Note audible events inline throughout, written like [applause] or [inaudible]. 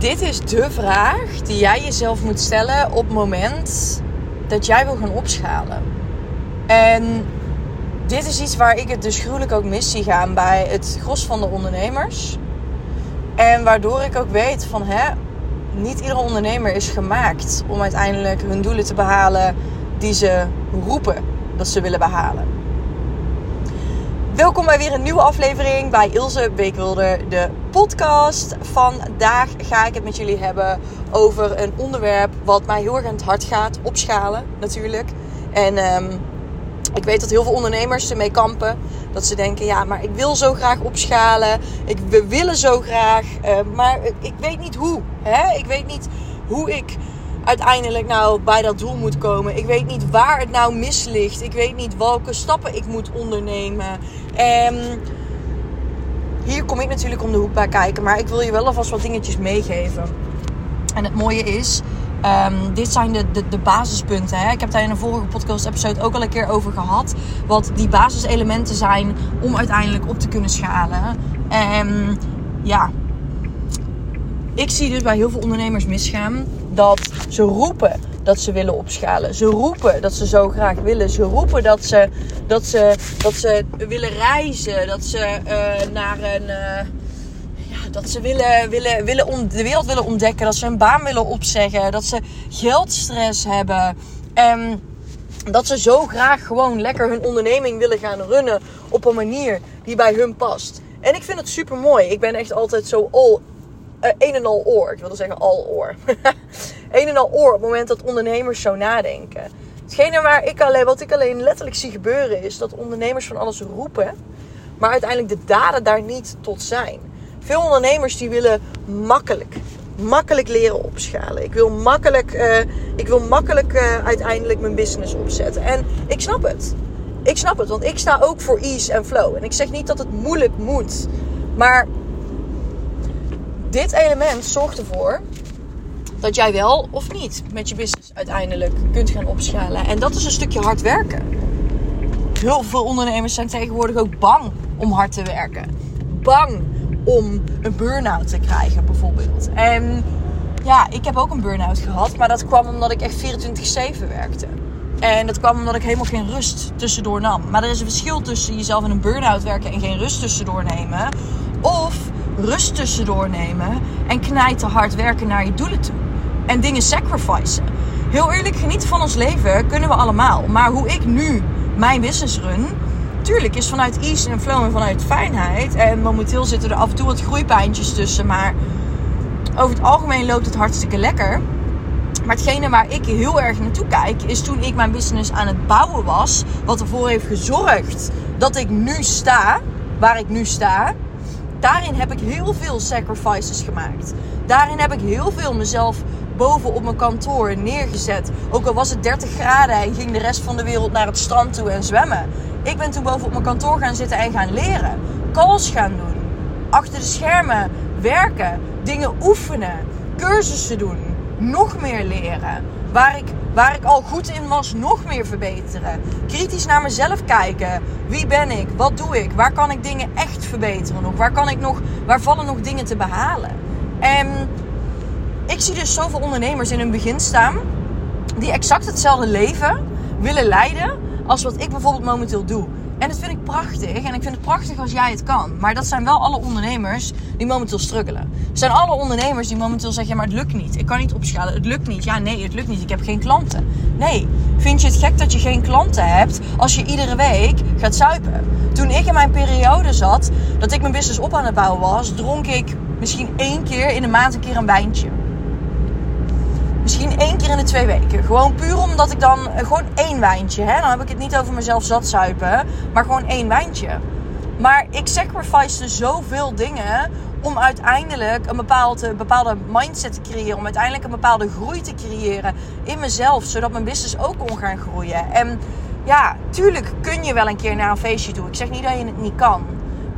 dit is de vraag die jij jezelf moet stellen op het moment dat jij wil gaan opschalen. En dit is iets waar ik het dus gruwelijk ook mis zie gaan bij het gros van de ondernemers. En waardoor ik ook weet van hè, niet iedere ondernemer is gemaakt om uiteindelijk hun doelen te behalen die ze roepen dat ze willen behalen. Welkom bij weer een nieuwe aflevering bij Ilse Beekwilder, de podcast. Vandaag ga ik het met jullie hebben over een onderwerp wat mij heel erg aan het hart gaat. Opschalen natuurlijk. En um, ik weet dat heel veel ondernemers ermee kampen. Dat ze denken, ja, maar ik wil zo graag opschalen. Ik, we willen zo graag. Uh, maar ik weet niet hoe. Hè? Ik weet niet hoe ik uiteindelijk nou bij dat doel moet komen. Ik weet niet waar het nou misligt. Ik weet niet welke stappen ik moet ondernemen. En hier kom ik natuurlijk om de hoek bij kijken. Maar ik wil je wel alvast wat dingetjes meegeven. En het mooie is, um, dit zijn de, de, de basispunten. Hè? Ik heb daar in een vorige podcast-episode ook al een keer over gehad. Wat die basiselementen zijn om uiteindelijk op te kunnen schalen. En ja, ik zie dus bij heel veel ondernemers misgaan dat ze roepen dat ze willen opschalen. Ze roepen dat ze zo graag willen. Ze roepen dat ze, dat ze, dat ze willen reizen. Dat ze uh, naar een. Uh, ja, dat ze willen, willen, willen om, de wereld willen ontdekken. Dat ze een baan willen opzeggen. Dat ze geldstress hebben. En dat ze zo graag gewoon lekker hun onderneming willen gaan runnen. Op een manier die bij hun past. En ik vind het super mooi. Ik ben echt altijd zo all uh, een en al oor. Ik wilde zeggen al oor. [laughs] een en al oor op het moment dat ondernemers zo nadenken. Hetgene waar ik alleen, wat ik alleen letterlijk zie gebeuren is dat ondernemers van alles roepen, maar uiteindelijk de daden daar niet tot zijn. Veel ondernemers die willen makkelijk, makkelijk leren opschalen. Ik wil makkelijk, uh, ik wil makkelijk uh, uiteindelijk mijn business opzetten. En ik snap het. Ik snap het, want ik sta ook voor ease en flow. En ik zeg niet dat het moeilijk moet, maar dit element zorgt ervoor dat jij wel of niet met je business uiteindelijk kunt gaan opschalen. En dat is een stukje hard werken. Heel veel ondernemers zijn tegenwoordig ook bang om hard te werken. Bang om een burn-out te krijgen, bijvoorbeeld. En ja, ik heb ook een burn-out gehad, maar dat kwam omdat ik echt 24-7 werkte. En dat kwam omdat ik helemaal geen rust tussendoor nam. Maar er is een verschil tussen jezelf in een burn-out werken en geen rust tussendoor nemen. Of rust tussendoor nemen en knijten hard werken naar je doelen toe. En dingen sacrificen. Heel eerlijk, genieten van ons leven kunnen we allemaal. Maar hoe ik nu mijn business run, tuurlijk is vanuit ease en flow en vanuit fijnheid. En momenteel zitten er af en toe wat groeipijntjes tussen. Maar over het algemeen loopt het hartstikke lekker. Maar hetgene waar ik heel erg naartoe kijk, is toen ik mijn business aan het bouwen was. Wat ervoor heeft gezorgd dat ik nu sta waar ik nu sta daarin heb ik heel veel sacrifices gemaakt. Daarin heb ik heel veel mezelf boven op mijn kantoor neergezet. Ook al was het 30 graden en ging de rest van de wereld naar het strand toe en zwemmen. Ik ben toen boven op mijn kantoor gaan zitten en gaan leren. Calls gaan doen. Achter de schermen werken. Dingen oefenen. Cursussen doen. Nog meer leren. Waar ik, waar ik al goed in was, nog meer verbeteren. Kritisch naar mezelf kijken. Wie ben ik? Wat doe ik? Waar kan ik dingen echt verbeteren nog? Waar, kan ik nog, waar vallen nog dingen te behalen? En ik zie dus zoveel ondernemers in hun begin staan. Die exact hetzelfde leven willen leiden als wat ik bijvoorbeeld momenteel doe. En dat vind ik prachtig. En ik vind het prachtig als jij het kan. Maar dat zijn wel alle ondernemers die momenteel struggelen. Het zijn alle ondernemers die momenteel zeggen: ja, maar het lukt niet. Ik kan niet opschalen. Het lukt niet. Ja, nee, het lukt niet. Ik heb geen klanten. Nee. Vind je het gek dat je geen klanten hebt als je iedere week gaat zuipen? Toen ik in mijn periode zat, dat ik mijn business op aan het bouwen was, dronk ik misschien één keer in de maand een keer een wijntje. Misschien één keer in de twee weken. Gewoon puur omdat ik dan gewoon één wijntje. Hè? Dan heb ik het niet over mezelf zat zuipen. Maar gewoon één wijntje. Maar ik sacrifice zoveel dingen om uiteindelijk een bepaalde, bepaalde mindset te creëren. Om uiteindelijk een bepaalde groei te creëren in mezelf. Zodat mijn business ook kon gaan groeien. En ja, tuurlijk kun je wel een keer naar een feestje toe. Ik zeg niet dat je het niet kan.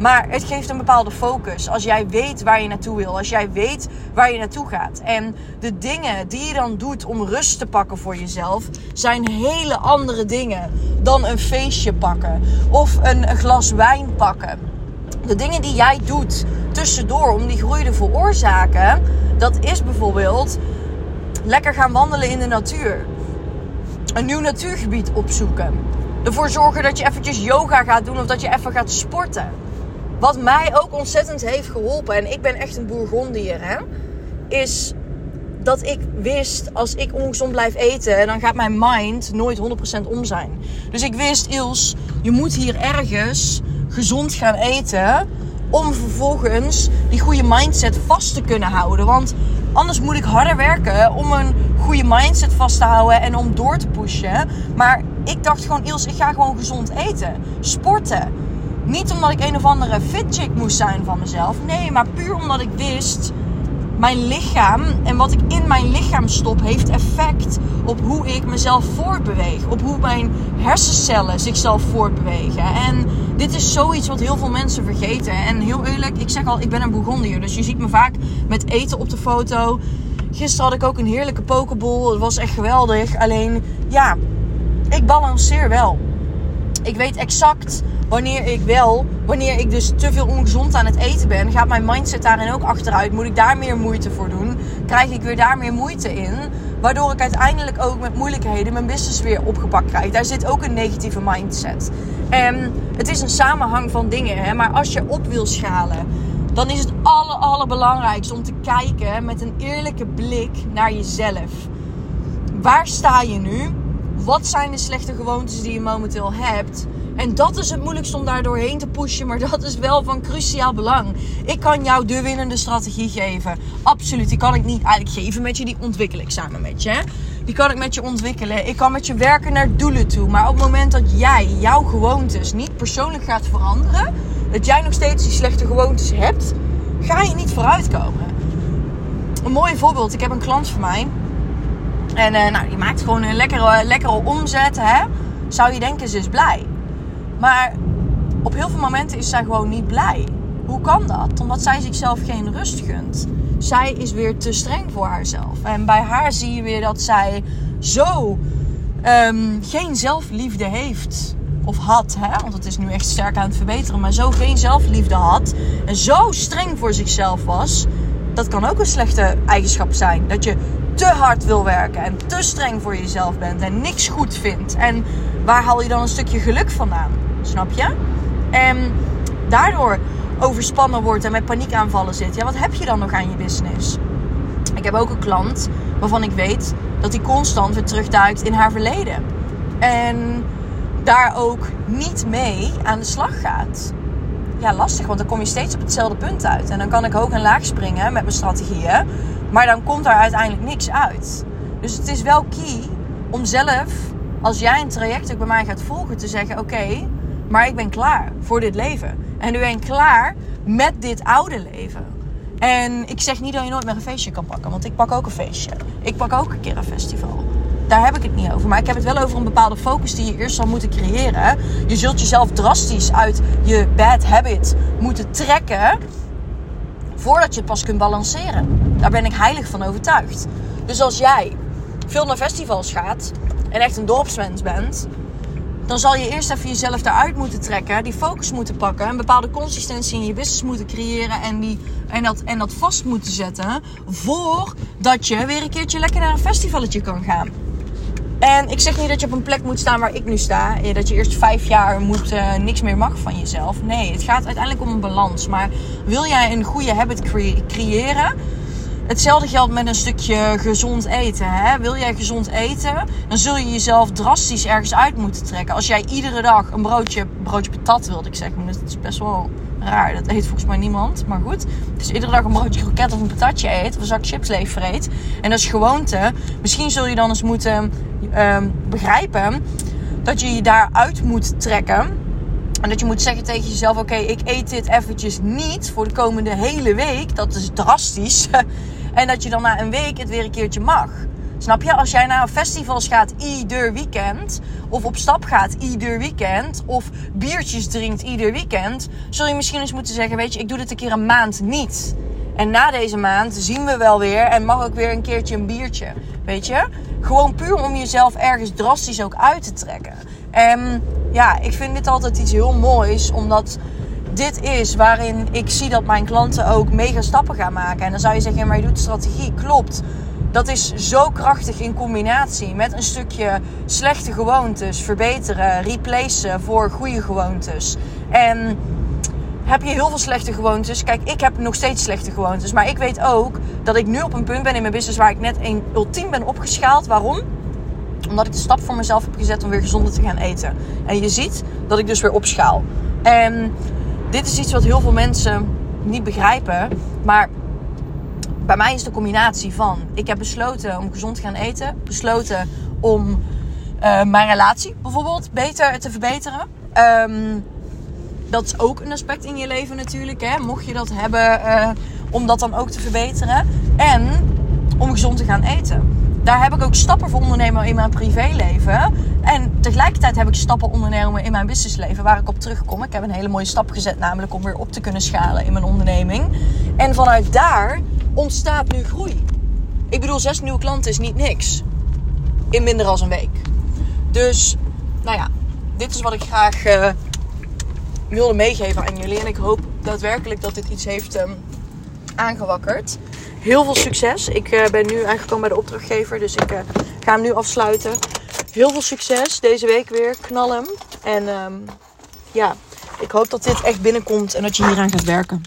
Maar het geeft een bepaalde focus. Als jij weet waar je naartoe wil. Als jij weet waar je naartoe gaat. En de dingen die je dan doet om rust te pakken voor jezelf. Zijn hele andere dingen dan een feestje pakken. Of een, glas wijn pakken. De dingen die jij doet tussendoor om die groei te veroorzaken. Dat is bijvoorbeeld lekker gaan wandelen in de natuur. Een nieuw natuurgebied opzoeken. Ervoor zorgen dat je eventjes yoga gaat doen of dat je even gaat sporten. Wat mij ook ontzettend heeft geholpen, en ik ben echt een bourgondier, hè, is dat ik wist, als ik ongezond blijf eten, dan gaat mijn mind nooit 100% om zijn. Dus ik wist, Ils, je moet hier ergens gezond gaan eten. Om vervolgens die goede mindset vast te kunnen houden. Want anders moet ik harder werken om een goede mindset vast te houden en om door te pushen. Maar ik dacht gewoon, Ils, ik ga gewoon gezond eten. Sporten. Niet omdat ik een of andere fit chick moest zijn van mezelf. Nee, maar puur omdat ik wist mijn lichaam en wat ik in mijn lichaam stop heeft effect op hoe ik mezelf voortbeweeg. Op hoe mijn hersencellen zichzelf voortbewegen. En dit is zoiets wat heel veel mensen vergeten. En heel eerlijk, ik zeg al, ik ben een Bourgondier. Dus je ziet me vaak met eten op de foto. Gisteren had ik ook een heerlijke pokeball. Het was echt geweldig. Alleen, ja, ik balanceer wel. Ik weet exact wanneer ik wel, wanneer ik dus te veel ongezond aan het eten ben, gaat mijn mindset daarin ook achteruit. Moet ik daar meer moeite voor doen? Krijg ik weer daar meer moeite in? Waardoor ik uiteindelijk ook met moeilijkheden mijn business weer opgepakt krijg. Daar zit ook een negatieve mindset. En het is een samenhang van dingen. Hè? Maar als je op wil schalen, dan is het aller, allerbelangrijkste om te kijken met een eerlijke blik naar jezelf. Waar sta je nu? Wat zijn de slechte gewoontes die je momenteel hebt? En dat is het moeilijkste om daar doorheen te pushen. Maar [laughs] dat is wel van cruciaal belang. Ik kan jou de winnende strategie geven. Absoluut. Die kan ik niet eigenlijk geven met je. Die ontwikkel ik samen met je. Die kan ik met je ontwikkelen. Ik kan met je werken naar doelen toe. Maar op het moment dat jij jouw gewoontes niet persoonlijk gaat veranderen. Dat jij nog steeds die slechte gewoontes hebt. Ga je niet vooruitkomen. Een mooi voorbeeld. Ik heb een klant van mij. En uh, nou, die maakt gewoon een lekkere, lekkere omzet. Hè? Zou je denken, ze is blij. Maar op heel veel momenten is zij gewoon niet blij. Hoe kan dat? Omdat zij zichzelf geen rust gunt. Zij is weer te streng voor haarzelf. En bij haar zie je weer dat zij zo um, geen zelfliefde heeft. Of had, hè? want het is nu echt sterk aan het verbeteren. Maar zo geen zelfliefde had. En zo streng voor zichzelf was. Dat kan ook een slechte eigenschap zijn. Dat je te hard wil werken en te streng voor jezelf bent en niks goed vindt. En waar haal je dan een stukje geluk vandaan? Snap je? En daardoor overspannen wordt en met paniekaanvallen zit. Ja, wat heb je dan nog aan je business? Ik heb ook een klant waarvan ik weet dat hij constant weer terugduikt in haar verleden. En daar ook niet mee aan de slag gaat. Ja, lastig, want dan kom je steeds op hetzelfde punt uit. En dan kan ik hoog en laag springen met mijn strategieën. Maar dan komt daar uiteindelijk niks uit. Dus het is wel key om zelf, als jij een traject ook bij mij gaat volgen, te zeggen: Oké, maar ik ben klaar voor dit leven. En nu ben ik klaar met dit oude leven. En ik zeg niet dat je nooit meer een feestje kan pakken, want ik pak ook een feestje. Ik pak ook een keer een festival. Daar heb ik het niet over. Maar ik heb het wel over een bepaalde focus die je eerst zal moeten creëren. Je zult jezelf drastisch uit je bad habit moeten trekken voordat je het pas kunt balanceren. Daar ben ik heilig van overtuigd. Dus als jij veel naar festivals gaat en echt een dorpsmens bent, dan zal je eerst even jezelf eruit moeten trekken, die focus moeten pakken, een bepaalde consistentie in je business moeten creëren en, die, en, dat, en dat vast moeten zetten, voordat je weer een keertje lekker naar een festivalletje kan gaan. En ik zeg niet dat je op een plek moet staan waar ik nu sta. Dat je eerst vijf jaar moet, uh, niks meer mag van jezelf. Nee, het gaat uiteindelijk om een balans. Maar wil jij een goede habit creëren? Hetzelfde geldt met een stukje gezond eten. Hè? Wil jij gezond eten, dan zul je jezelf drastisch ergens uit moeten trekken. Als jij iedere dag een broodje, broodje patat wilde ik zeggen, dat is best wel raar. Dat eet volgens mij niemand. Maar goed. Dus iedere dag een broodje kroket of een patatje eet. Of een zak chips leeg vreet. En dat is gewoonte. Misschien zul je dan eens moeten um, begrijpen dat je je daaruit moet trekken. En dat je moet zeggen tegen jezelf: Oké, ik eet dit eventjes niet voor de komende hele week. Dat is drastisch. [laughs] en dat je dan na een week het weer een keertje mag. Snap je? Als jij naar festivals gaat ieder weekend, of op stap gaat ieder weekend, of biertjes drinkt ieder weekend, zul je misschien eens moeten zeggen: Weet je, ik doe dit een keer een maand niet. En na deze maand zien we wel weer en mag ik weer een keertje een biertje. Weet je? Gewoon puur om jezelf ergens drastisch ook uit te trekken. En ja, ik vind dit altijd iets heel moois, omdat dit is waarin ik zie dat mijn klanten ook mega stappen gaan maken. En dan zou je zeggen, maar je doet strategie. Klopt. Dat is zo krachtig in combinatie met een stukje slechte gewoontes verbeteren, replacen voor goede gewoontes. En heb je heel veel slechte gewoontes. Kijk, ik heb nog steeds slechte gewoontes. Maar ik weet ook dat ik nu op een punt ben in mijn business waar ik net een ultiem ben opgeschaald. Waarom? Omdat ik de stap voor mezelf heb gezet om weer gezonder te gaan eten. En je ziet dat ik dus weer opschaal. En dit is iets wat heel veel mensen niet begrijpen. Maar bij mij is de combinatie van... Ik heb besloten om gezond te gaan eten. Besloten om uh, mijn relatie bijvoorbeeld beter te verbeteren. Um, dat is ook een aspect in je leven natuurlijk. Hè? Mocht je dat hebben, uh, om dat dan ook te verbeteren. En om gezond te gaan eten. Daar heb ik ook stappen voor ondernemen in mijn privéleven. En tegelijkertijd heb ik stappen ondernemen in mijn businessleven waar ik op terugkom. Ik heb een hele mooie stap gezet, namelijk om weer op te kunnen schalen in mijn onderneming. En vanuit daar ontstaat nu groei. Ik bedoel, zes nieuwe klanten is niet niks. In minder dan een week. Dus, nou ja, dit is wat ik graag uh, wilde meegeven aan jullie. En ik hoop daadwerkelijk dat dit iets heeft um, aangewakkerd. Heel veel succes. Ik uh, ben nu aangekomen bij de opdrachtgever, dus ik uh, ga hem nu afsluiten. Heel veel succes deze week weer. Knal hem. En um, ja, ik hoop dat dit echt binnenkomt en dat je hieraan gaat werken.